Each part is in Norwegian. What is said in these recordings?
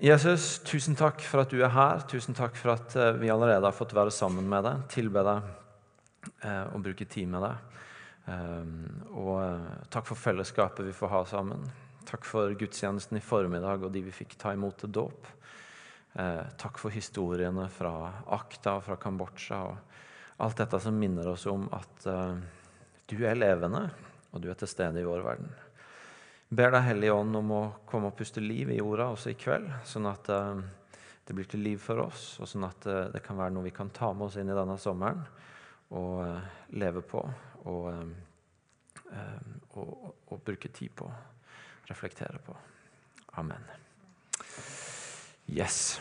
Jesus, tusen takk for at du er her. Tusen takk for at eh, vi allerede har fått være sammen med deg, tilbe deg eh, og bruke tid med deg. Um, og takk for fellesskapet vi får ha sammen. Takk for gudstjenesten i formiddag og de vi fikk ta imot til dåp. Takk for historiene fra Akta og fra Kambodsja og alt dette som minner oss om at du er levende, og du er til stede i vår verden. Ber deg Hellige Ånd om å komme og puste liv i jorda også i kveld, sånn at det blir til liv for oss, og sånn at det kan være noe vi kan ta med oss inn i denne sommeren og leve på og, og, og bruke tid på. Reflektere på. Amen. Yes.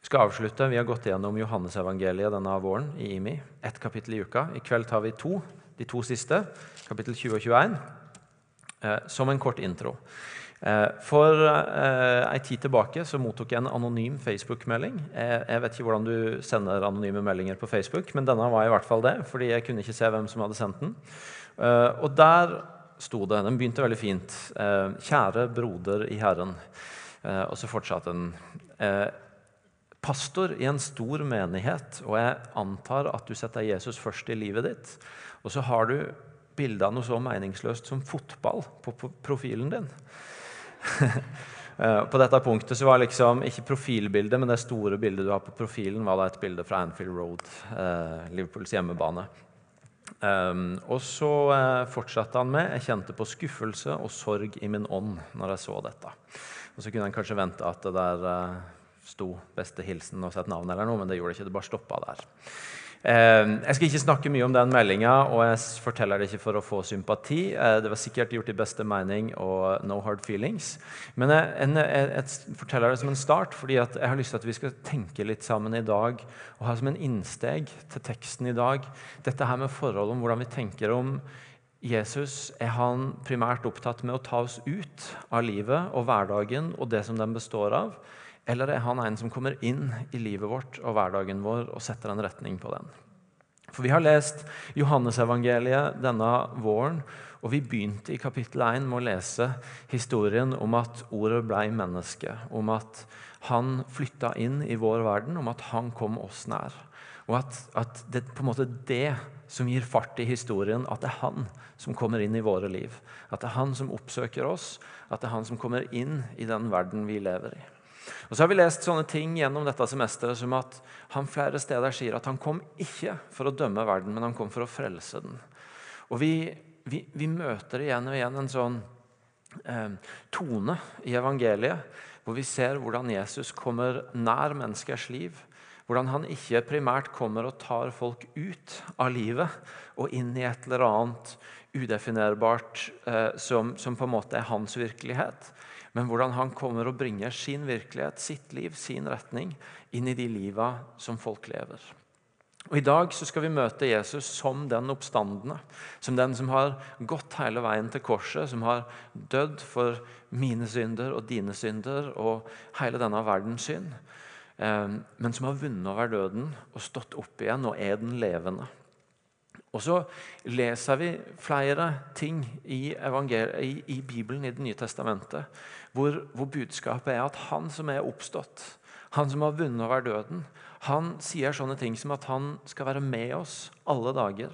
Vi skal avslutte. Vi har gått gjennom Johannesevangeliet denne våren i IMI. Ett kapittel i uka. I kveld tar vi to, de to siste, kapittel 20 og 21, eh, som en kort intro. Eh, for eh, ei tid tilbake så mottok jeg en anonym Facebook-melding. Jeg vet ikke hvordan du sender anonyme meldinger på Facebook, men denne var i hvert fall det, fordi jeg kunne ikke se hvem som hadde sendt den. Eh, og der sto det Den begynte veldig fint. 'Kjære broder i Herren'. Og så fortsatte den. Pastor i en stor menighet, og jeg antar at du setter Jesus først i livet ditt. Og så har du bilde av noe så meningsløst som fotball på profilen din. Eh, på dette punktet så var liksom ikke profilbildet, men det store bildet du har på profilen, var da et bilde fra Anfield Road, eh, Liverpools hjemmebane. Um, og så eh, fortsatte han med Jeg kjente på skuffelse og sorg i min ånd når jeg så dette. Og så kunne en kanskje vente at det der eh, sto 'beste hilsen' og sett navn, eller noe, men det gjorde det ikke. Det bare stoppa der. Ehm, jeg skal ikke snakke mye om den meldinga, og jeg forteller det ikke for å få sympati. Eh, det var sikkert gjort i beste mening og no hard feelings. Men jeg, jeg, jeg forteller det som en start, fordi jeg har lyst til at vi skal tenke litt sammen i dag og ha som en innsteg til teksten i dag dette her med forholdet om hvordan vi tenker om Jesus. Er han primært opptatt med å ta oss ut av livet og hverdagen og det som den består av? Eller er han en som kommer inn i livet vårt og hverdagen vår og setter en retning på den? For Vi har lest Johannesevangeliet denne våren, og vi begynte i kapittel 1 med å lese historien om at ordet ble menneske, om at han flytta inn i vår verden, om at han kom oss nær. Og at, at det er på en måte det som gir fart i historien, at det er han som kommer inn i våre liv. At det er han som oppsøker oss, at det er han som kommer inn i den verden vi lever i. Og så har vi lest sånne ting gjennom dette semesteret som at han flere steder sier at han kom ikke for å dømme verden, men han kom for å frelse den. Og vi, vi, vi møter igjen og igjen en sånn eh, tone i evangeliet hvor vi ser hvordan Jesus kommer nær menneskers liv. Hvordan han ikke primært kommer og tar folk ut av livet og inn i et eller annet udefinerbart eh, som, som på en måte er hans virkelighet men hvordan han kommer og bringer sin virkelighet, sitt liv, sin retning inn i de liva som folk lever. Og I dag så skal vi møte Jesus som den oppstandende, som den som har gått hele veien til korset, som har dødd for mine synder og dine synder og hele denne verdens synd, eh, men som har vunnet over døden og stått opp igjen og er den levende. Og så leser vi flere ting i, i, i Bibelen, i Det nye testamentet, hvor, hvor, budskapet er at han som er oppstått, han som har vunnet over døden, han sier sånne ting som at han skal være med oss alle dager.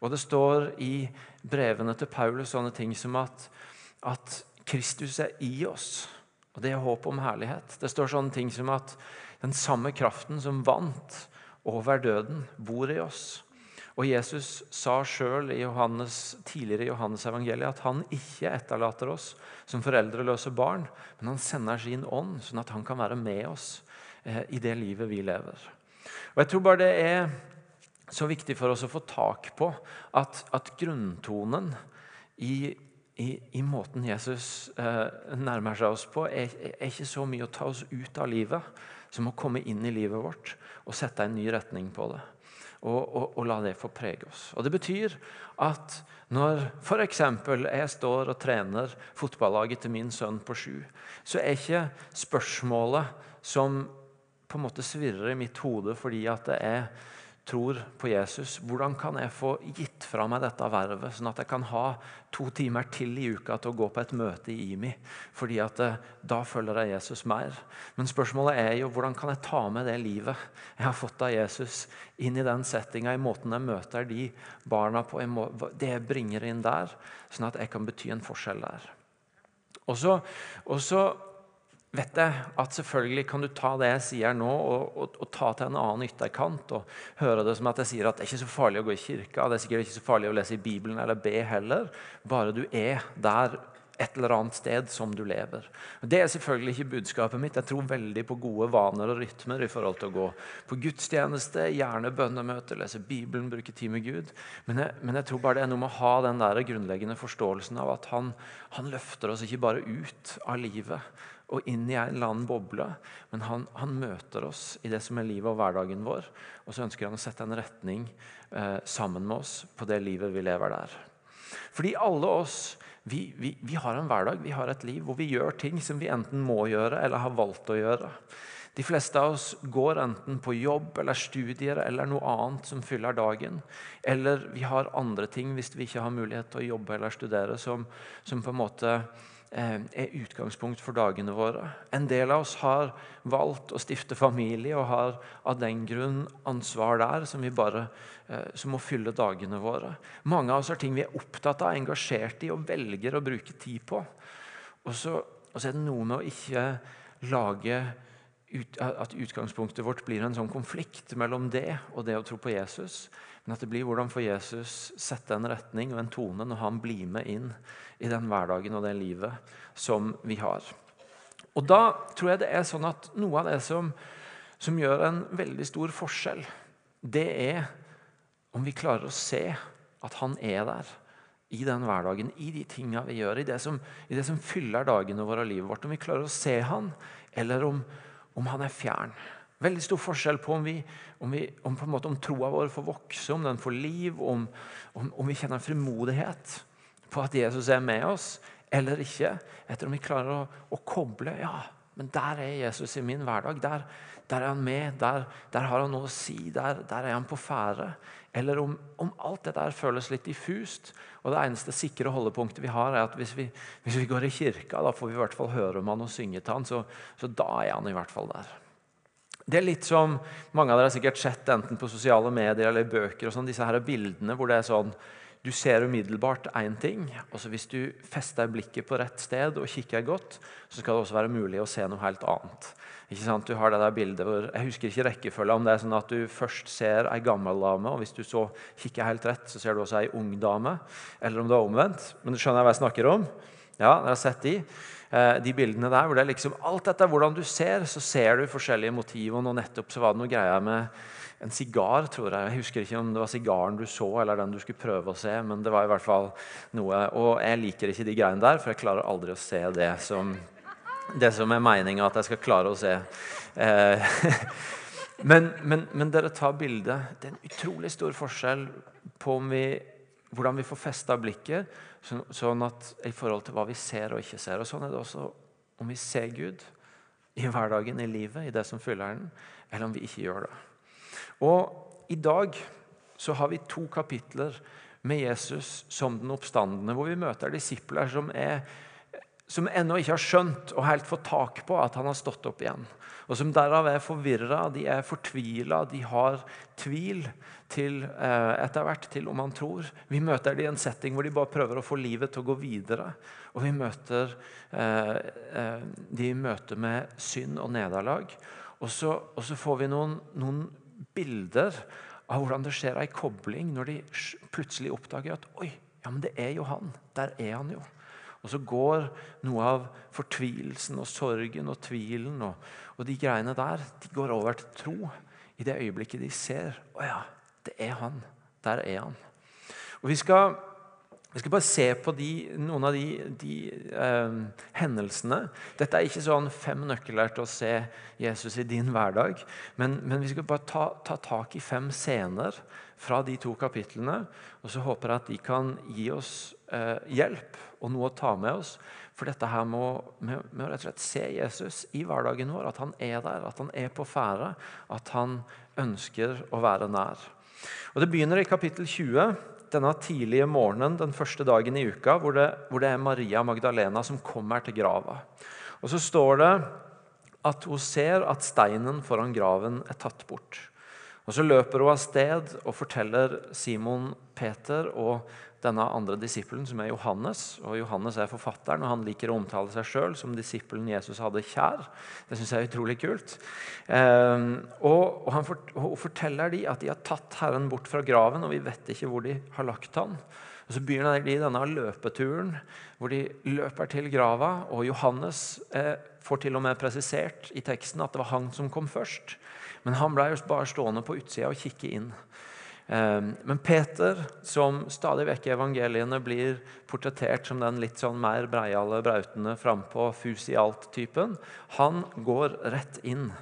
Og det står i brevene til Paulus sånne ting som at, at Kristus er i oss. Og det er håp om herlighet. Det står sånne ting som at den samme kraften som vant over døden, bor i oss. Og Jesus sa sjøl tidligere i Johannes evangeliet at han ikke etterlater oss som foreldreløse barn, men han sender sin ånd, sånn at han kan være med oss eh, i det livet vi lever. Og Jeg tror bare det er så viktig for oss å få tak på at, at grunntonen i, i, i, måten Jesus eh, nærmer seg oss på, er, er, ikke så mye å ta oss ut av livet som å komme inn i livet vårt og sette en ny retning på det og, og, og, la det få prege oss. Og Det betyr at når f.eks. jeg står og trener fotballaget til min sønn på sju, så er ikke spørsmålet som på en måte svirrer i mitt hode fordi at det er tror på Jesus, hvordan kan jeg få gitt fra meg dette vervet, sånn at jeg kan ha to timer til i uka til å gå på et møte i IMI? Fordi at eh, da følger jeg Jesus mer. Men spørsmålet er jo hvordan kan jeg ta med det livet jeg har fått av Jesus, inn i den settinga, i måten jeg møter de barna på, det jeg bringer inn der, sånn at jeg kan bety en forskjell der. Og så, vet jeg at selvfølgelig kan du ta det jeg sier nå, og, og, og ta til en annen ytterkant. og Høre det som at jeg sier at det er ikke så farlig å gå i kirka, det er sikkert ikke så farlig å lese i Bibelen eller be heller. Bare du er der et eller annet sted som du lever. Det er selvfølgelig ikke budskapet mitt. Jeg tror veldig på gode vaner og rytmer i forhold til å gå på gudstjeneste, gjerne bønnemøte, lese Bibelen, bruke tid med Gud. Men jeg, men jeg tror bare det er noe med å ha den der grunnleggende forståelsen av at han, han løfter oss ikke bare ut av livet, og inn i en eller annen boble. Men han, han, møter oss i det som er livet og hverdagen vår. Og så ønsker han å sette en retning eh, sammen med oss på det livet vi lever der. Fordi alle oss vi, vi, vi, har en hverdag, vi har et liv hvor vi gjør ting som vi enten må gjøre eller har valgt å gjøre. De fleste av oss går enten på jobb eller studier eller noe annet som fyller dagen. Eller vi har andre ting hvis vi ikke har mulighet til å jobbe eller studere, som, som på en måte er utgangspunkt for dagene våre. En del av oss har valgt å stifte familie og har av den grunn ansvar der som, vi bare, eh, som må fylle dagene våre. Mange av oss har ting vi er opptatt av, engasjert i og velger å bruke tid på. Og så, og så er det noe med å ikke lage ut, at utgangspunktet vårt blir en sånn konflikt mellom det og det å tro på Jesus. Men at det blir hvordan får Jesus sette en retning og en tone når han blir med inn i den hverdagen og det livet som vi har. Og Da tror jeg det er sånn at noe av det som, som gjør en veldig stor forskjell, det er om vi klarer å se at han er der i den hverdagen, i de tinga vi gjør, i det, som, i det som fyller dagene våre og livet vårt. Om vi klarer å se han, eller om, om han er fjern. Veldig stor forskjell på om, vi, om, vi, om, på måte, om troa vår får vokse, om den får liv, om, om, vi kjenner frimodighet på at Jesus er med oss, eller ikke. Etter om vi klarer å, å koble Ja, men der er Jesus i min hverdag. Der, der er han med. Der, der, har han noe å si. Der, der er han på ferde. Eller om, alt det der føles litt diffust, og det eneste sikre holdepunktet vi har, er at hvis vi, hvis vi går i kirka, da får vi i hvert fall høre om han og synge til han, så, så da er han i hvert fall der. Det er litt som mange av dere har sikkert sett enten på sosiale medier eller i bøker. og sånn, disse her bildene hvor det er sånn, Du ser umiddelbart én ting. og så Hvis du fester blikket på rett sted og kikker godt, så skal det også være mulig å se noe helt annet. Ikke sant? Du har det der bildet hvor, Jeg husker ikke rekkefølgen. om det er sånn at du først ser ei gammel dame, og hvis du så kikker helt rett, så ser du også ei ung dame. Eller om det er omvendt. Men du skjønner hva jeg snakker om? Ja, dere har sett de. Eh, de bildene der. hvor det er liksom Alt dette hvordan du ser, så ser du forskjellige motiver. og nettopp så var det noe greier med en sigar, tror jeg. Jeg husker ikke om det var sigaren du så, eller den du skulle prøve å se. men det var i hvert fall noe, Og jeg liker ikke de greiene der, for jeg klarer aldri å se det som, det som er meninga at jeg skal klare å se. Eh, men, men, men, dere tar bildet. Det er en utrolig stor forskjell på vi, hvordan vi får festa blikket Sånn, at I forhold til hva vi ser og ikke ser. og Sånn er det også om vi ser Gud i hverdagen, i livet, i det som fyller den, eller om vi ikke gjør det. Og I dag så har vi to kapitler med Jesus som den oppstandende, hvor vi møter disipler som, er, som ennå ikke har skjønt og helt fått tak på at han har stått opp igjen og som derav er forvirra, de er fortvila, de har tvil til, eh, etter hvert til om han tror. Vi møter dem i en setting hvor de bare prøver å få livet til å gå videre. Og vi møter eh, eh, de i møte med synd og nederlag. Og så, og så får vi noen, noen, bilder av hvordan det skjer ei kobling når de plutselig oppdager at oi, ja, men det er jo han. Der er han jo. Og så går noe av fortvilelsen og sorgen og tvilen og, og de greiene der de går over til tro i det øyeblikket de ser å ja, det er han. Der er han. Og Vi skal, vi skal bare se på de, noen av de, de eh, hendelsene. Dette er ikke sånn fem nøkler til å se Jesus i din hverdag. Men, men vi skal bare ta, ta tak i fem scener fra de to kapitlene. Og så håper jeg at de kan gi oss eh, hjelp og noe å ta med oss. For dette her med, å rett og slett se Jesus i hverdagen vår, at han er der, at han er på ferde, at han ønsker å være nær. Og Det begynner i kapittel 20, denne tidlige morgenen den første dagen i uka, hvor det, hvor det er Maria Magdalena som kommer til grava. Og Så står det at hun ser at steinen foran graven er tatt bort. Og Så løper hun av sted og forteller Simon Peter og denne andre disippelen, som er Johannes. og Johannes er forfatteren, og han liker å omtale seg sjøl som disippelen Jesus hadde kjær. Det syns jeg er utrolig kult. Eh, og, og han forteller de at de har tatt Herren bort fra graven, og vi vet ikke hvor de har lagt han. Og Så begynner de denne løpeturen hvor de løper til grava. og Johannes eh, får til og med presisert i teksten at det var han som kom først. Men han ble bare stående på utsida og kikke inn. Ehm, men Peter, som stadig vekk i evangeliene blir portrettert som den litt sånn mer breiale, brautende, frampå, fus i alt-typen, han går rett inn.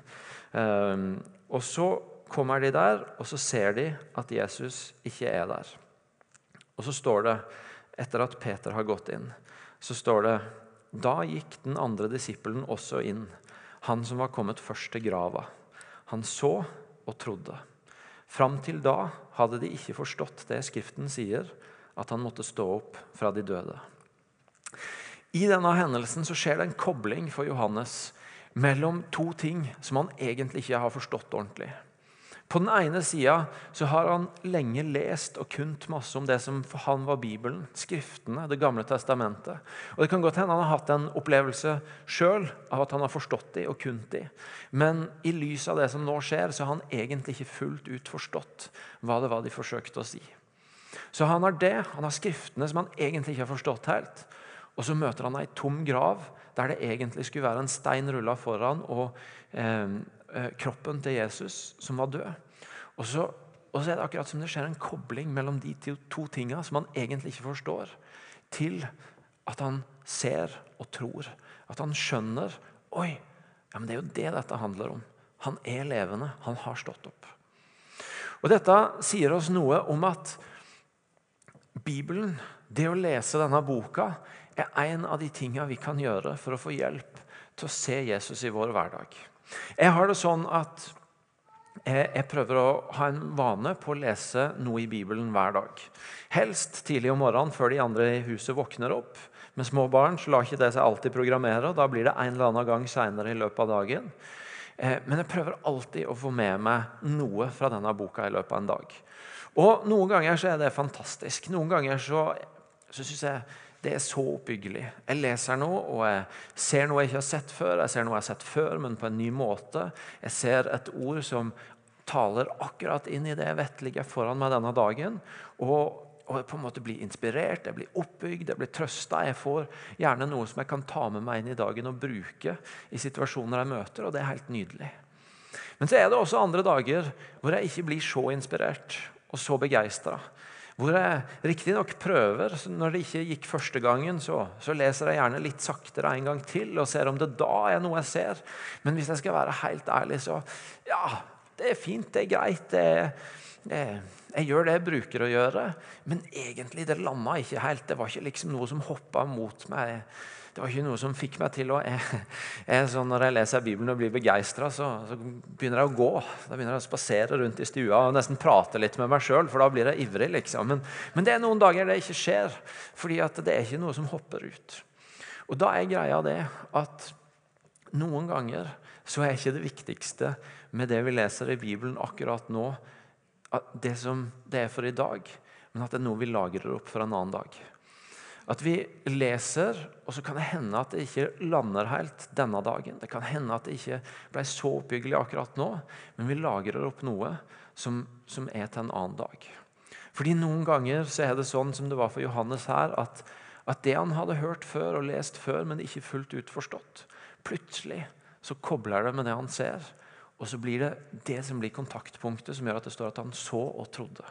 Ehm, og så kommer de der, og så ser de at Jesus ikke er der. Og så står det, etter at Peter har gått inn, så står det Da gikk den andre disippelen også inn, han som var kommet først til grava. Han så og trodde. Fram til da hadde de ikke forstått det Skriften sier, at han måtte stå opp fra de døde. I denne hendelsen så skjer det en kobling for Johannes mellom to ting som han egentlig ikke har forstått ordentlig. På den ene sida har han lenge lest og kunnet masse om det som for han var Bibelen, Skriftene, Det gamle testamentet. Og Det kan godt hende han har hatt en opplevelse sjøl av at han har forstått de og kunnet de. Men i lys av det som nå skjer, så har han egentlig ikke fullt ut forstått hva det var de forsøkte å si. Så han har det, han har Skriftene som han egentlig ikke har forstått helt. Og så møter han ei tom grav der det egentlig skulle være en stein rulla foran, og eh, Eh, kroppen til Jesus som var død. Og så, og så, er det akkurat som det skjer en kobling mellom de to, tinga som han egentlig ikke forstår, til at han ser og tror. At han skjønner Oi, ja, men det er jo det dette handler om. Han er levende. Han har stått opp. Og Dette sier oss noe om at Bibelen, det å lese denne boka, er en av de tinga vi kan gjøre for å få hjelp til å se Jesus i vår hverdag. Jeg har det sånn at jeg, prøver å ha en vane på å lese noe i Bibelen hver dag. Helst tidlig om morgenen før de andre i huset våkner opp. Med små barn så lar ikke det seg alltid programmere. og Da blir det en eller annen gang seinere i løpet av dagen. Eh, men jeg prøver alltid å få med meg noe fra denne boka i løpet av en dag. Og Noen ganger så er det fantastisk. Noen ganger så, så syns jeg det er så oppbyggelig. Jeg leser noe, og jeg ser noe jeg ikke har sett før. Jeg ser noe jeg har sett før, men på en ny måte. Jeg ser et ord som taler akkurat inn i det jeg ligger foran meg denne dagen. Og, og jeg på en måte blir inspirert, jeg blir oppbygd, jeg blir trøsta. Jeg får gjerne noe som jeg kan ta med meg inn i dagen og bruke i situasjoner jeg møter, og det er helt nydelig. Men så er det også andre dager hvor jeg ikke blir så inspirert og så begeistra. Hvor jeg riktignok prøver. Når det ikke gikk første gangen, så, så, leser jeg gjerne litt saktere en gang til og ser om det da er noe jeg ser. Men hvis jeg skal være helt ærlig, så Ja, det er fint, det er greit. det det, jeg gjør det jeg bruker å gjøre, men egentlig det landa ikke helt. Det var ikke liksom noe som hoppa mot meg det var ikke noe som fikk meg til å jeg, jeg, sånn Når jeg leser Bibelen og blir begeistra, så, så, begynner jeg å gå. Da begynner jeg å spasere rundt i stua og nesten prate litt med meg sjøl, for da blir jeg ivrig. liksom. Men, men, det er noen dager det ikke skjer, fordi det er ikke noe som hopper ut. Og da er greia det at noen ganger så er ikke det viktigste med det vi leser i Bibelen akkurat nå, det som det er for i dag, men at det er noe vi lagrer opp for en annen dag. At vi leser, og så kan det hende at det ikke lander helt denne dagen. Det kan hende at det ikke ble så oppbyggelig akkurat nå, men vi lagrer opp noe som, som, er til en annen dag. Fordi Noen ganger så er det sånn som det var for Johannes her, at, at det han hadde hørt før og lest før, men ikke fullt ut forstått, plutselig så kobler det med det han ser. Og så blir det det som blir kontaktpunktet som gjør at det står at han så og trodde.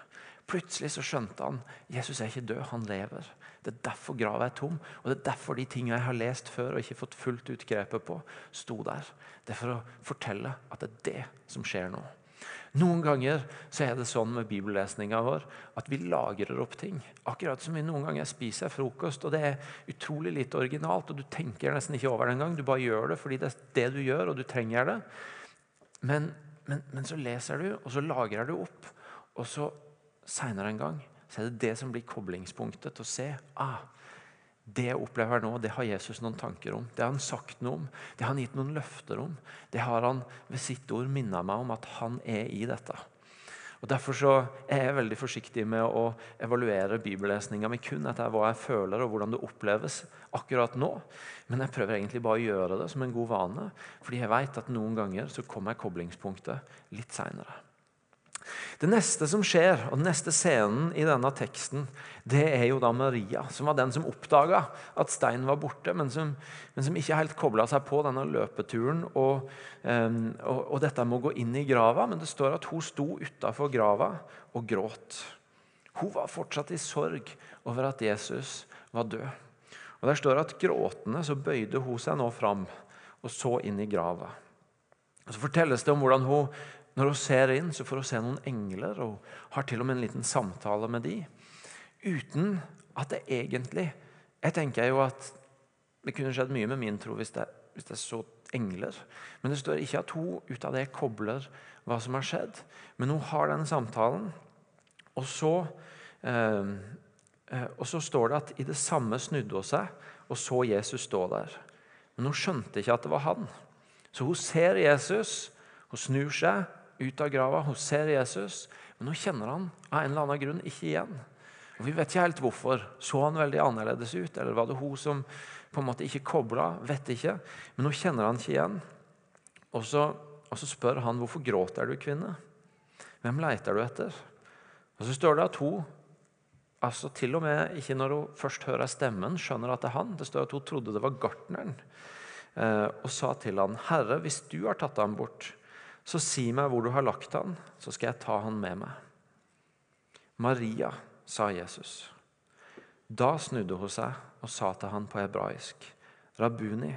Plutselig så skjønte han Jesus er ikke død, han lever. Det er derfor grava er tom, og det er derfor de tingene jeg har lest før og ikke fått fullt ut grepet på, sto der. Det er for å fortelle at det er det som skjer nå. Noen ganger så er det sånn med bibellesninga vår at vi lagrer opp ting. Akkurat som vi noen ganger spiser frokost, og det er utrolig litt originalt. og Du tenker nesten ikke over det engang. Du bare gjør det fordi det er det du gjør, og du trenger det. Men, men, men så leser du, og så lagrer du opp. Og så seinere en gang så er det det som blir koblingspunktet til å se ah, det jeg opplever nå, det har Jesus noen tanker om. Det har han sagt noe om. Det har han gitt noen løfter om. Det har han ved sitt ord minnet meg om at han er i dette. Og Derfor så er jeg veldig forsiktig med å evaluere bibellesninga mi kun etter hva jeg føler og hvordan det oppleves akkurat nå. Men jeg prøver egentlig bare å gjøre det som en god vane, fordi jeg vet at noen ganger så kommer koblingspunktet litt seinere. Det neste som skjer, og den neste scenen i denne teksten, det er jo da Maria, som var den som oppdaga at steinen var borte, men som, men som ikke helt kobla seg på denne løpeturen og, um, og, og, dette med å gå inn i grava. Men det står at hun sto utafor grava og gråt. Hun var fortsatt i sorg over at Jesus var død. Og Der står at gråtende så bøyde hun seg nå fram og så inn i grava. Og Så fortelles det om hvordan hun når hun ser inn, så får hun se noen engler og har til og med en liten samtale med de. Uten at det egentlig Jeg tenker jo at det kunne skjedd mye med min tro hvis det, hvis det så engler. Men det står ikke at hun ut av det kobler hva som har skjedd. Men hun har den samtalen. Og så, eh, eh og så står det at i det samme snudde hun seg og så Jesus stå der. Men hun skjønte ikke at det var han. Så hun ser Jesus, hun snur seg ut av grava. Hun ser Jesus, men hun kjenner han av en eller annen grunn ikke igjen. Og Vi vet ikke helt hvorfor. Så han veldig annerledes ut? Eller var det hun som på en måte ikke kobla? Vet ikke. Men hun kjenner han ikke igjen. Og så, og så spør han hvorfor gråter du, kvinne? Hvem leter du etter? Og Så står det at hun altså til og med ikke når hun først hører stemmen, skjønner at det er han. Det står at hun trodde det var gartneren. Eh, og sa til han, 'Herre, hvis du har tatt ham bort, så si meg hvor du har lagt han, så skal jeg ta han med meg. Maria, sa Jesus. Da snudde hun seg og sa til han på hebraisk. Rabuni,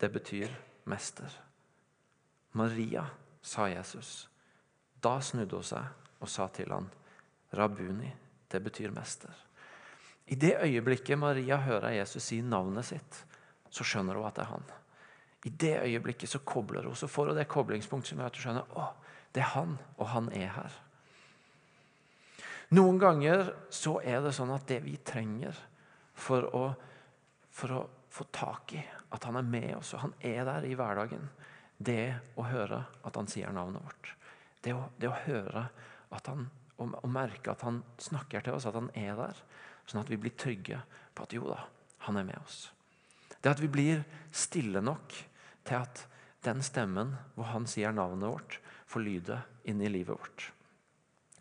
det betyr mester. Maria, sa Jesus. Da snudde hun seg og sa til han. Rabuni, det betyr mester. I det øyeblikket Maria hører Jesus si navnet sitt, så skjønner hun at det er han. I det øyeblikket så kobler hun, så får hun det koblingspunktet som gjør at hun skjønner å, det er han, og han er her. Noen ganger så er det sånn at det vi trenger for å, for å få tak i at han er med oss, og han er der i hverdagen, det å høre at han sier navnet vårt. Det å, det å høre at han, og, og merke at han snakker til oss, at han er der. Sånn at vi blir trygge på at jo da, han er med oss. Det at vi blir stille nok til at den stemmen hvor han sier navnet vårt, får lyde inn i livet vårt.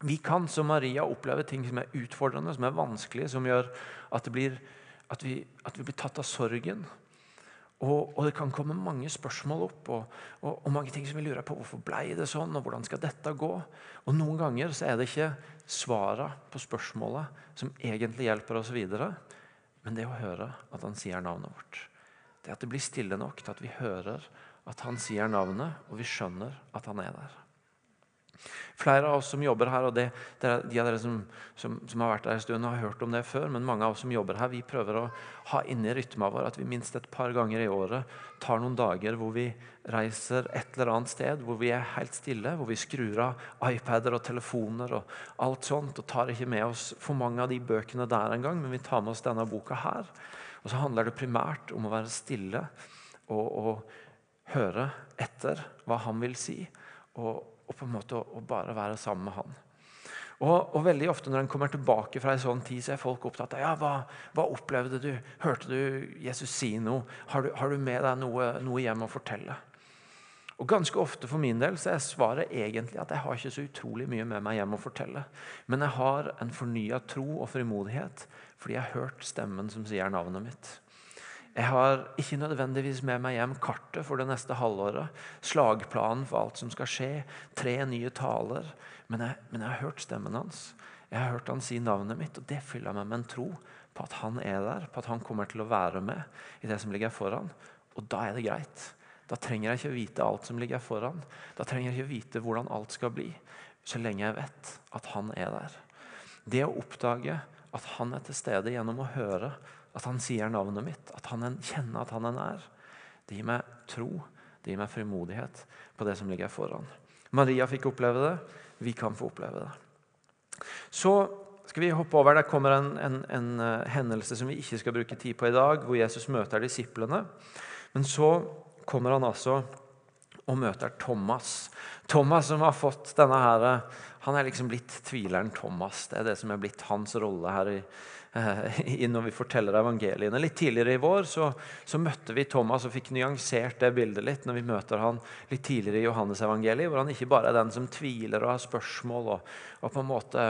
Vi kan som Maria oppleve ting som er utfordrende, som er vanskelige, som gjør at, blir, at, vi, at vi, blir tatt av sorgen. Og, og, det kan komme mange spørsmål opp, og, og, og, mange ting som vi lurer på. Hvorfor ble det sånn, og hvordan skal dette gå? Og Noen ganger så er det ikke svaret på spørsmålet som egentlig hjelper oss videre, men det å høre at han sier navnet vårt. Det at det blir stille nok til at vi hører at han sier navnet, og vi skjønner at han er der. Flere av oss som jobber her, og det, det de av dere som, som, som, har vært der en stund, har hørt om det før, men mange av oss som jobber her, vi prøver å ha inni rytma vår at vi minst et par ganger i året tar noen dager hvor vi reiser et eller annet sted, hvor vi er helt stille, hvor vi skrur av iPader og telefoner og alt sånt, og tar ikke med oss for mange av de bøkene der engang, men vi tar med oss denne boka her. Og så handler det primært om å være stille og, og høre etter hva han vil si, og, og på en måte å, bare være sammen med han. Og, og, veldig ofte Når en kommer tilbake fra en sånn tid, så er folk opptatt av ja, hva, hva opplevde du? Hørte du Jesus si noe? Har du, har du med deg noe, noe hjem å fortelle? Og Ganske ofte for min del så er svaret egentlig at jeg har ikke så utrolig mye med meg hjem å fortelle. Men jeg har en fornya tro og frimodighet fordi jeg har hørt stemmen som sier navnet mitt. Jeg har ikke nødvendigvis med meg hjem kartet for det neste halvåret, slagplanen for alt som skal skje, tre nye taler. Men jeg, men jeg har hørt stemmen hans. Jeg har hørt han si navnet mitt, og det fyller meg med en tro på at han er der, på at han kommer til å være med i det som ligger foran. Og da er det greit. Da trenger jeg ikke vite alt som ligger foran. Da trenger jeg ikke vite hvordan alt skal bli, så lenge jeg vet at han er der. Det å oppdage at han er til stede gjennom å høre at han sier navnet mitt, at han kjenner at han er nær. Det gir meg tro, det gir meg frimodighet på det som ligger foran. Maria fikk oppleve det, vi kan få oppleve det. Så skal vi hoppe over. Der kommer en, en, en uh, hendelse som vi ikke skal bruke tid på i dag, hvor Jesus møter disiplene. Men så kommer han altså og møter Thomas. Thomas som har fått denne her, Han er liksom blitt tvileren Thomas. Det er det som er blitt hans rolle her i, i når vi forteller evangeliene. Litt tidligere i vår så, så, møtte vi Thomas og fikk nyansert det bildet litt når vi møter han litt tidligere i Johannes-evangeliet, hvor han ikke bare er den som tviler og har spørsmål og, og på en måte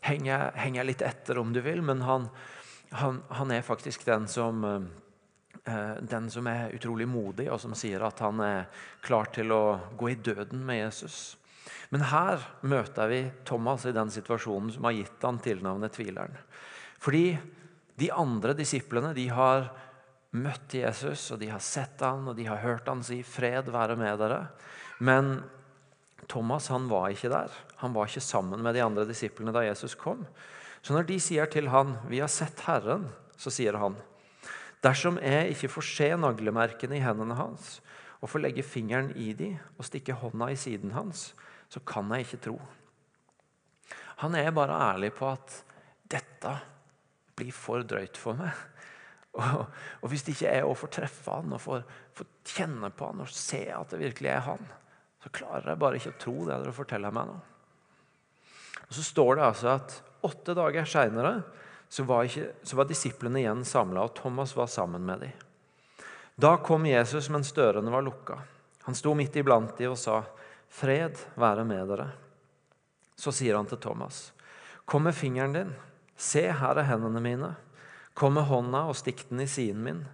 henger, henger, litt etter, om du vil, men han, han, han er faktisk den som eh, Eh, den som er utrolig modig, og som sier at han er klar til å gå i døden med Jesus. Men her møter vi Thomas i den situasjonen som har gitt han tilnavnet tvileren. Fordi de andre disiplene de har møtt Jesus, og de har sett han, og de har hørt han si 'fred være med dere'. Men Thomas han var ikke der. Han var ikke sammen med de andre disiplene da Jesus kom. Så når de sier til han 'Vi har sett Herren', så sier han Dersom jeg ikke får se naglemerkene i hendene hans og får legge fingeren i de og stikke hånda i siden hans, så kan jeg ikke tro. Han er bare ærlig på at dette blir for drøyt for meg. Og, og Hvis ikke jeg får treffe han og får, får, kjenne på han og se at det virkelig er han, så klarer jeg bare ikke å tro det dere forteller meg nå. Og Så står det altså at åtte dager seinere så var, ikke, så var disiplene igjen samla, og Thomas var sammen med dem. Da kom Jesus mens dørene var lukka. Han sto midt iblant dem og sa, 'Fred være med dere.' Så sier han til Thomas, 'Kom med fingeren din. Se, her er hendene mine. Kom med hånda og stikk den i siden min.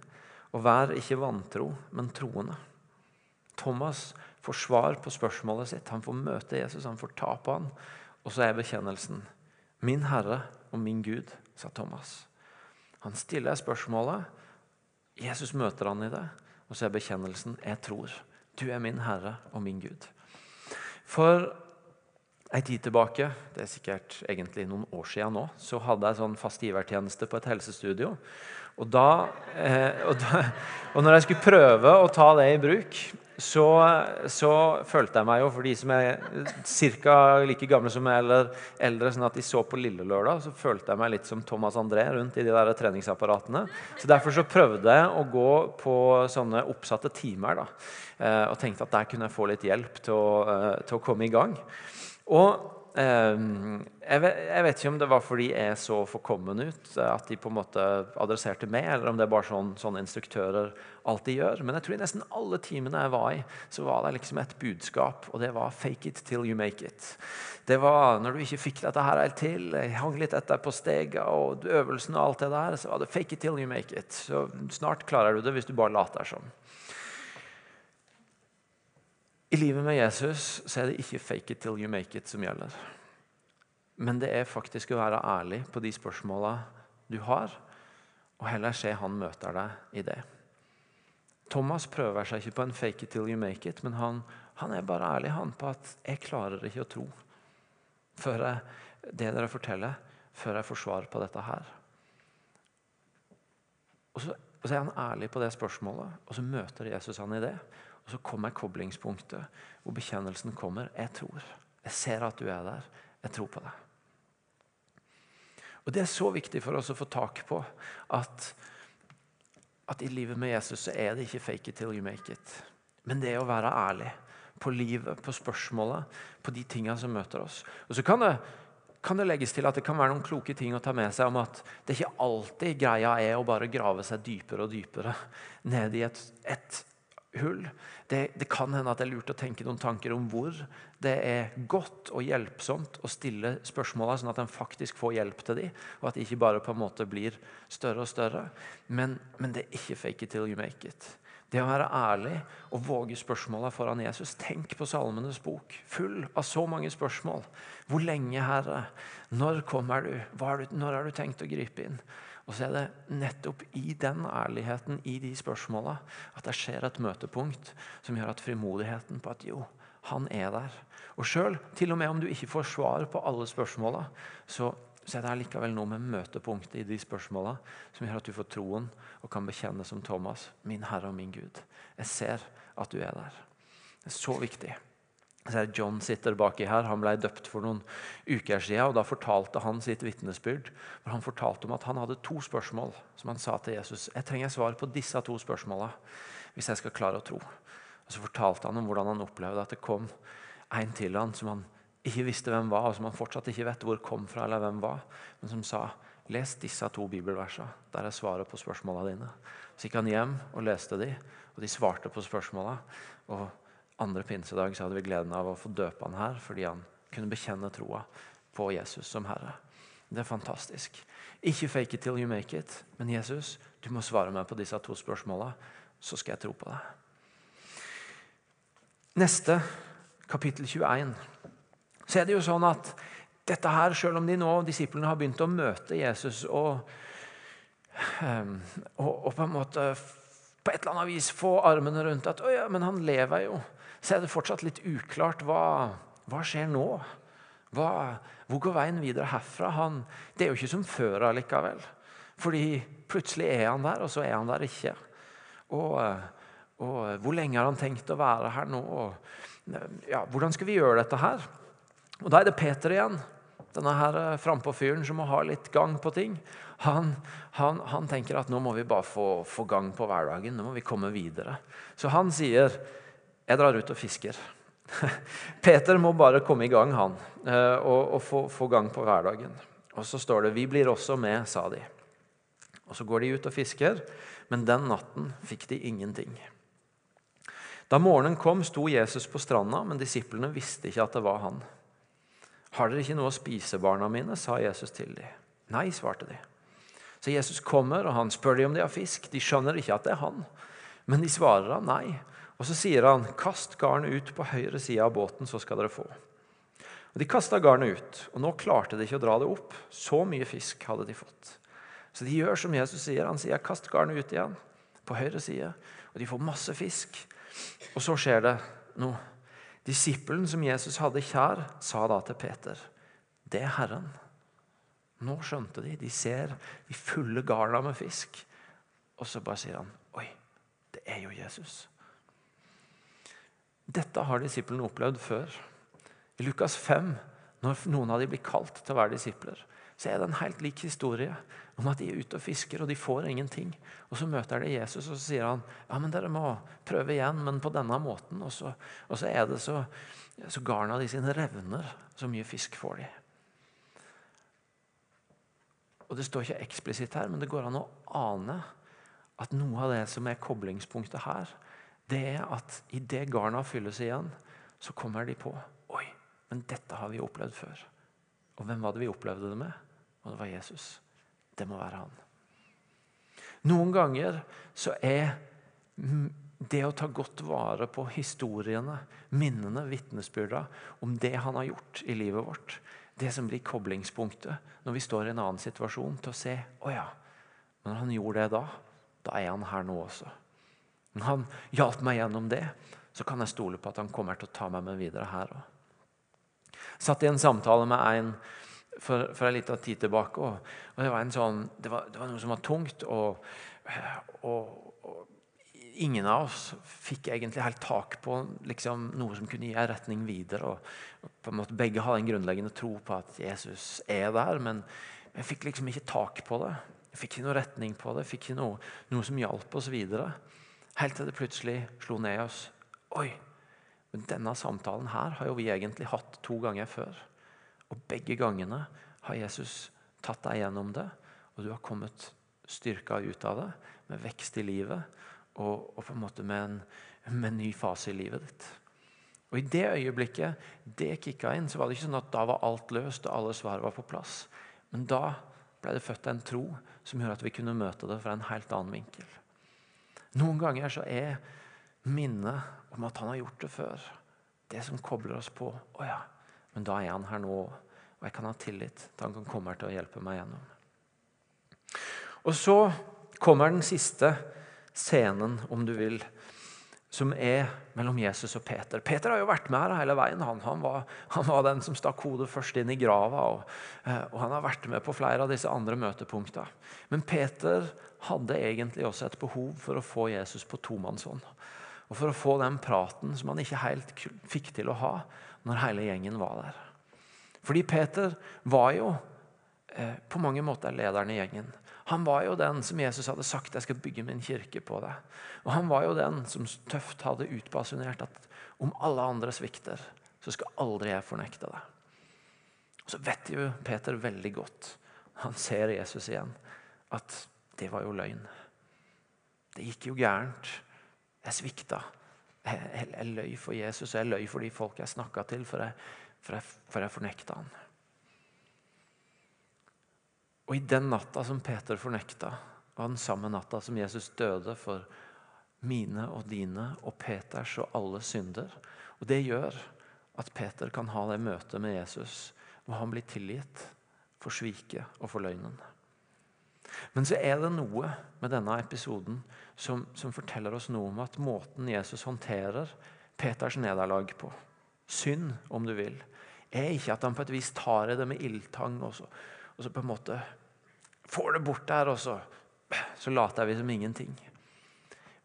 Og vær ikke vantro, men troende.' Thomas får svar på spørsmålet sitt. Han får møte Jesus, han får ta på han. Og så er bekjennelsen, 'Min Herre og min Gud' sa Thomas. Han stiller spørsmålet. Jesus møter han i det, og så er bekjennelsen 'Jeg tror. Du er min Herre og min Gud'. For en tid tilbake, det er sikkert egentlig noen år siden nå, så hadde jeg sånn fast givertjeneste på et helsestudio. Og, da, eh, og, da, og når jeg skulle prøve å ta det i bruk, så, så, følte jeg meg jo, for de som er ca. like gamle som meg, eller eldre, sånn at de så på Lille Lørdag, så følte jeg meg litt som Thomas André rundt i de der treningsapparatene. Så Derfor så prøvde jeg å gå på sånne oppsatte timer. da, eh, Og tenkte at der kunne jeg få litt hjelp til å, eh, til å komme i gang. Og Ehm, jeg vet, ikke om det var fordi jeg så forkommen ut at de på en måte adresserte meg, eller om det er bare sånn sånne instruktører alltid gjør. Men jeg tror i nesten alle timene jeg var i, så var det liksom et budskap, og det var 'fake it till you make it'. Det var Når du ikke fikk dette her helt til, jeg hang litt etter på stega og øvelsen og alt det der, så var det 'fake it till you make it'. Så snart klarer du det hvis du bare later som. I livet med Jesus så er det ikke 'fake it till you make it' som gjelder. Men det er faktisk å være ærlig på de spørsmåla du har, og heller se han møter deg i det. Thomas prøver seg ikke på en 'fake it till you make it', men han, han er bare ærlig han på at 'jeg klarer ikke å tro' før jeg, det dere forteller, før jeg får svar på dette her. Og så, og så er han ærlig på det spørsmålet, og så møter Jesus han i det. Og så kommer koblingspunktet hvor bekjennelsen kommer. Jeg tror. Jeg ser at du er der. Jeg tror på deg. Og Det er så viktig for oss å få tak på at, at i livet med Jesus så er det ikke 'fake it till you make it'. Men det er å være ærlig på livet, på spørsmålet, på de tingene som møter oss. Og så kan det, kan det legges til at det kan være noen kloke ting å ta med seg om at det ikke alltid greia er å bare grave seg dypere og dypere ned i et, et hull. Det, det, kan hende at det er lurt å tenke noen tanker om hvor det er godt og hjelpsomt å stille spørsmåla, sånn at en faktisk får hjelp til dem, og at de ikke bare på en måte blir større og større. Men, men det er ikke 'fake it till you make it'. Det å være ærlig og våge spørsmåla foran Jesus. Tenk på Salmenes bok, full av så mange spørsmål. Hvor lenge, Herre? Når kommer du? Når har du tenkt å gripe inn? Og så er det nettopp i den ærligheten i de spørsmåla at det skjer et møtepunkt som gjør at frimodigheten på at jo, han er der. Og sjøl, til og med om du ikke får svar på alle spørsmåla, så, så, er det likevel noe med møtepunktet i de spørsmåla som gjør at du får troen og kan bekjenne som Thomas, min Herre og min Gud. Jeg ser at du er der. Det er så viktig. John sitter baki her. Han ble døpt for noen uker siden. og Da fortalte han sitt vitnesbyrd. Han fortalte om at han hadde to spørsmål som han sa til Jesus. Jeg trenger svar på disse to spørsmåla hvis jeg skal klare å tro. Og Så fortalte han om hvordan han opplevde at det kom en til han som han ikke visste hvem var, og som han fortsatt ikke vet hvor kom fra, eller hvem var, men som sa les disse to bibelversene. Der er svaret på spørsmåla dine. Så gikk han hjem og leste de, og de svarte på spørsmåla. Og andre pinsedag så hadde vi gleden av å få døpe han her fordi han kunne bekjenne troa på Jesus som Herre. Det er fantastisk. Ikke fake it till you make it, men Jesus, du må svare meg på disse to spørsmåla, så skal jeg tro på deg. Neste, kapittel 21, så er det jo sånn at dette her, selv om de nå, disiplene har begynt å møte Jesus og, ehm, og, og på en måte på et eller annet vis få armene rundt at ja, men han lever jo, så er det fortsatt litt uklart hva, hva skjer nå. Hva, hvor går veien videre herfra? Han, det er jo ikke som før allikevel. Fordi plutselig er han der, og så er han der ikke. Og, og hvor lenge har han tenkt å være her nå? Og, ja, hvordan skal vi gjøre dette her? Og Da er det Peter igjen denne her eh, frampå-fyren som må ha litt gang på ting, han, han, han, tenker at nå må vi bare få, få, gang på hverdagen. Nå må vi komme videre. Så han sier, 'Jeg drar ut og fisker'. Peter må bare komme i gang, han, eh, og, og få, få, gang på hverdagen. Og så står det 'Vi blir også med', sa de. Og Så går de ut og fisker, men den natten fikk de ingenting. Da morgenen kom, sto Jesus på stranda, men disiplene visste ikke at det var han. 'Har dere ikke noe å spise, barna mine?' sa Jesus til dem. 'Nei', svarte de. Så Jesus kommer, og han spør dem om de har fisk. De skjønner ikke at det er han, men de svarer han nei. Og så sier han, 'Kast garnet ut på høyre side av båten, så skal dere få.' Og De kasta garnet ut, og nå klarte de ikke å dra det opp. Så mye fisk hadde de fått. Så de gjør som Jesus sier. Han sier, 'Kast garnet ut igjen på høyre side.' Og de får masse fisk. Og så skjer det noe. Disippelen som Jesus hadde kjær, sa da til Peter, 'Det er Herren'. Nå skjønte de. De ser de fulle garna med fisk. Og så bare sier han, 'Oi, det er jo Jesus'. Dette har disiplene opplevd før. I Lukas 5, når noen av dem blir kalt til å være disipler, så er det en helt lik historie om at de er ute og fisker, og de får ingenting. Og Så møter de Jesus, og så sier han ja, men dere må prøve igjen, men på denne måten. Og så, og så er det så, så garna de sine revner. Så mye fisk får de. Og Det står ikke eksplisitt her, men det går an å ane at noe av det som er koblingspunktet her, det er at idet garna fylles igjen, så kommer de på Oi, men dette har vi opplevd før. Og hvem var det vi opplevde det med? Og det var Jesus. Det må være han. Noen ganger så er det å ta godt vare på historiene, minnene, vitnesbyrda om det han har gjort i livet vårt, det som blir koblingspunktet når vi står i en annen situasjon, til å se å ja, men han gjorde det da. Da er han her nå også. Når han hjalp meg gjennom det, så kan jeg stole på at han kommer til å ta meg med videre her òg. Satt i en samtale med en for, for en liten tid tilbake. Og, og det, var sånn, det, var, det, var noe som var tungt. Og, og, og, ingen av oss fikk egentlig helt tak på liksom, noe som kunne gi en retning videre. Og, på en måte Begge hadde en grunnleggende tro på at Jesus er der, men jeg fikk liksom ikke tak på det. Jeg fikk ikke noe retning på det, jeg fikk ikke noe, noe som hjalp oss videre. Helt til det plutselig slo ned i oss. Oi, men denne samtalen her har jo vi egentlig hatt to ganger før. Og begge gangene har Jesus tatt deg gjennom det, og du har kommet styrka ut av det, med vekst i livet og, og på en måte med en, med en, ny fase i livet ditt. Og I det øyeblikket det kicka inn, så var det ikke sånn at da var alt løst og alle svar var på plass. Men da ble det født en tro som gjorde at vi kunne møte det fra en helt annen vinkel. Noen ganger så er minnet om at han har gjort det før, det som kobler oss på. Å ja, men da er han her nå, og jeg kan ha tillit til han kan komme her til å hjelpe meg gjennom. Og så kommer den siste scenen, om du vil, som er mellom Jesus og Peter. Peter har jo vært med her hele veien. Han, han, var, han var, den som stakk hodet først inn i grava. Og, eh, og, han har vært med på flere av disse andre møtepunktene. Men Peter hadde egentlig også et behov for å få Jesus på tomannshånd. Og for å få den praten som han ikke helt fikk til å ha når hele gjengen var der. Fordi Peter var jo eh, på mange måter lederen i gjengen. Han var jo den som Jesus hadde sagt 'jeg skal bygge min kirke på deg'. Og han var jo den som tøft hadde utbasunert at om alle andre svikter, så skal aldri jeg fornekte det. Og Så vet jo Peter veldig godt, han ser Jesus igjen, at det var jo løgn. Det gikk jo gærent. Jeg svikta. Jeg, jeg, jeg løy for Jesus, og jeg løy for de folk jeg snakka til, for jeg, for jeg, for jeg fornekta han. Og i den natta som Peter fornekta, var den samme natta som Jesus døde for mine og dine og Peters og alle synder. Og Det gjør at Peter kan ha det møtet med Jesus hvor han blir tilgitt for sviket og for løgnen. Men så er det noe med denne episoden som, som, forteller oss noe om at måten Jesus håndterer Peters nederlag på, synd om du vil, er ikke at han på et vis tar i det med ildtang og så, og så på en måte får det bort der, og så, så later vi som ingenting.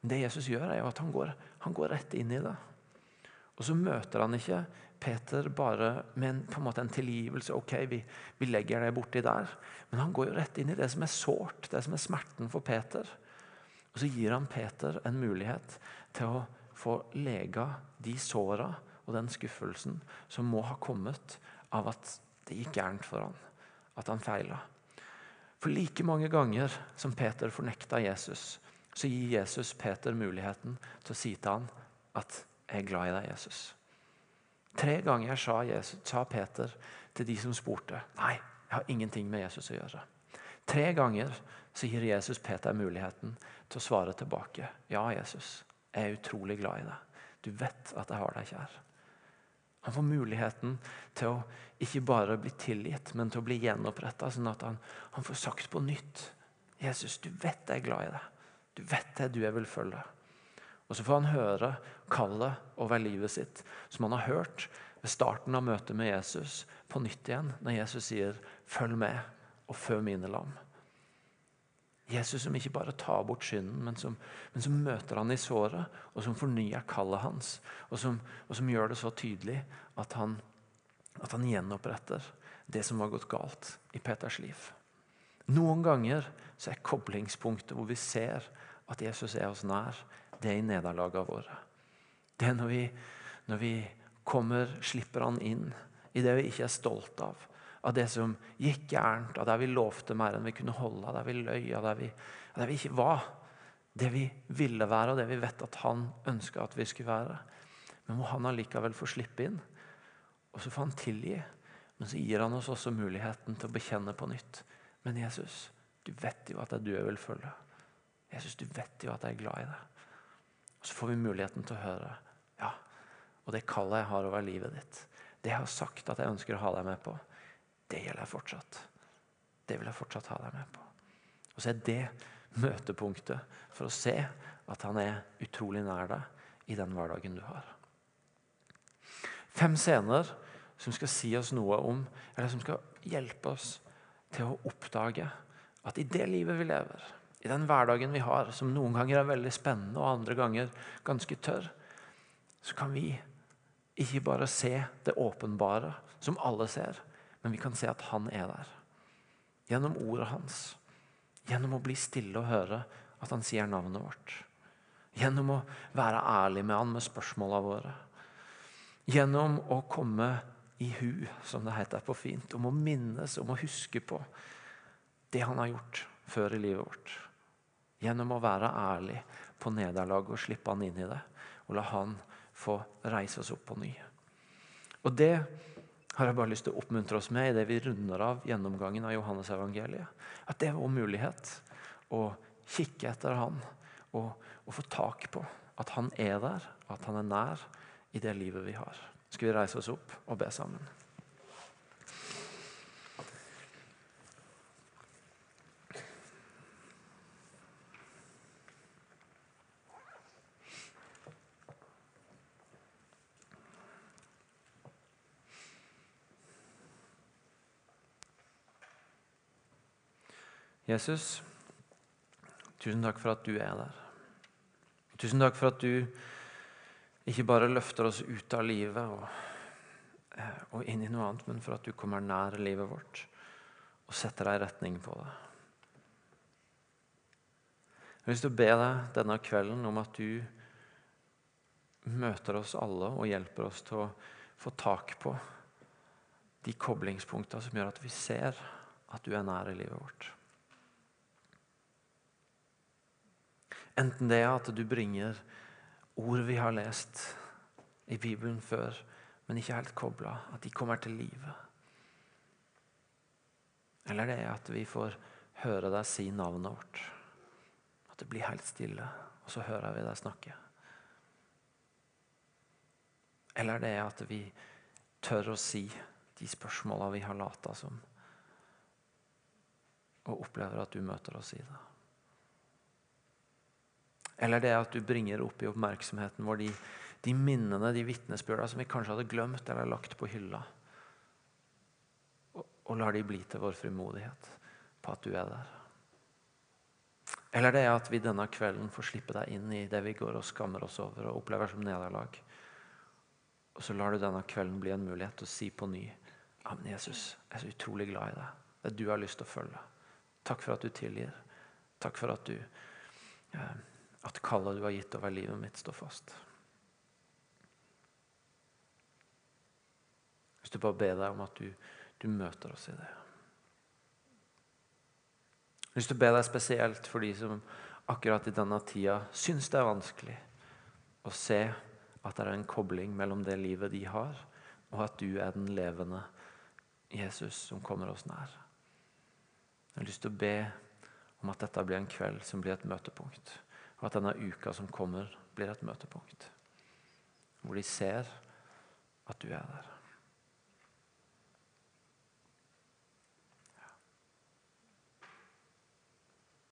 Men det Jesus gjør, er jo at han går, han går rett inn i det. Og så møter han ikke Peter bare med en, på en, måte en tilgivelse. Ok, vi, vi legger det borti der. Men han går jo rett inn i det som er sårt, det som er smerten for Peter. Og så gir han Peter en mulighet til å få lega de såra og den skuffelsen som må ha kommet av at det gikk gærent for han, at han feila. For like mange ganger som Peter fornekta Jesus, så gir Jesus Peter muligheten til å si til han at 'jeg er glad i deg, Jesus'. Tre ganger sa, Jesus, sa Peter til de som spurte 'Nei, jeg har ingenting med Jesus å gjøre'. Tre ganger så gir Jesus Peter muligheten til å svare tilbake. 'Ja, Jesus, jeg er utrolig glad i deg. Du vet at jeg har deg kjær.' Han får muligheten til å ikke bare bli tilgitt, men til å bli gjenoppretta, sånn at han, han, får sagt på nytt 'Jesus, du vet jeg er glad i deg. Du vet det du jeg vil følge.' Og Så får han høre kallet over livet sitt, som han har hørt ved starten av møtet med Jesus, på nytt igjen, når Jesus sier 'følg med og fø mine lam'. Jesus som ikke bare tar bort synden, men som, men som møter han i såret, og som fornyer kallet hans, og som, og som gjør det så tydelig at han, at han gjenoppretter det som har gått galt i Peters liv. Noen ganger så er koblingspunktet hvor vi ser at Jesus er oss nær, det er i nederlagene våre. Det er når vi, når vi kommer, slipper han inn i det vi ikke er stolt av. Av det som gikk gærent, av det vi lovte mer enn vi kunne holde, av det vi løy, av det vi, av der vi ikke var. Det vi ville være, og det vi vet at han ønska at vi skulle være. Men må han allikevel få slippe inn. Og så får han tilgi. Men så gir han oss også muligheten til å bekjenne på nytt. Men Jesus, du vet jo at det er du jeg vil følge. Jesus, du vet jo at jeg er glad i deg. Og Så får vi muligheten til å høre. Ja, og det kallet jeg har over livet ditt, det jeg har sagt at jeg ønsker å ha deg med på, det gjelder fortsatt. Det vil jeg fortsatt ha deg med på. Og så er det møtepunktet for å se at han er utrolig nær deg i den hverdagen du har. Fem scener som skal si oss noe om, eller som skal hjelpe oss til å oppdage at i det livet vi lever, i den hverdagen vi har, som noen ganger er veldig spennende og andre ganger ganske tørr, så kan vi ikke bare se det åpenbare, som alle ser, men vi kan se at han er der. Gjennom ordet hans. Gjennom å bli stille og høre at han sier navnet vårt. Gjennom å være ærlig med han med spørsmåla våre. Gjennom å komme i hu, som det heter på fint. Om å minnes, om å huske på det han har gjort før i livet vårt. Gjennom å være ærlig på nederlaget og slippe han inn i det. Og la han få reise oss opp på ny. Og Det har jeg bare lyst til å oppmuntre oss med i det vi runder av gjennomgangen av Johannes-evangeliet. At det er vår mulighet å kikke etter han og, og få tak på at han er der, at han er nær i det livet vi har. Skal vi reise oss opp og be sammen? Jesus, tusen takk for at du er der. Tusen takk for at du ikke bare løfter oss ut av livet og, eh, og inn i noe annet, men for at du kommer nær livet vårt og setter deg i retning på det. Jeg har lyst til å be deg denne kvelden om at du møter oss alle og hjelper oss til å få tak på de koblingspunktene som gjør at vi ser at du er nær i livet vårt. Enten det er at du bringer ord vi har lest i Bibelen før, men ikke helt kobla, at de kommer til live. Eller det er at vi får høre deg si navnet vårt. At det blir helt stille, og så hører vi deg snakke. Eller det er at vi tør å si de spørsmåla vi har lata som, og opplever at du møter oss i det. Eller det at du bringer opp i oppmerksomheten vår de, de minnene, de vitnesbyrda som vi kanskje hadde glemt eller lagt på hylla. Og, og lar de bli til vår frimodighet på at du er der. Eller det er at vi denne kvelden får slippe deg inn i det vi går og skammer oss over og opplever som nederlag. Og så lar du denne kvelden bli en mulighet til å si på ny Amen, Jesus, jeg er så utrolig glad i deg. Det du har lyst til å følge. Takk for at du tilgir. Takk for at du eh, at kallet du har gitt over livet mitt, står fast. Hvis du bare ber deg om at du, du møter oss i det. Jeg har lyst be deg spesielt for de som akkurat i denne tida syns det er vanskelig å se at det er en kobling mellom det livet de har, og at du er den levende Jesus som kommer oss nær. Jeg har lyst til å be om at dette blir en kveld som blir et møtepunkt. Og at denne uka som kommer, blir et møtepunkt. Hvor de ser at du er der.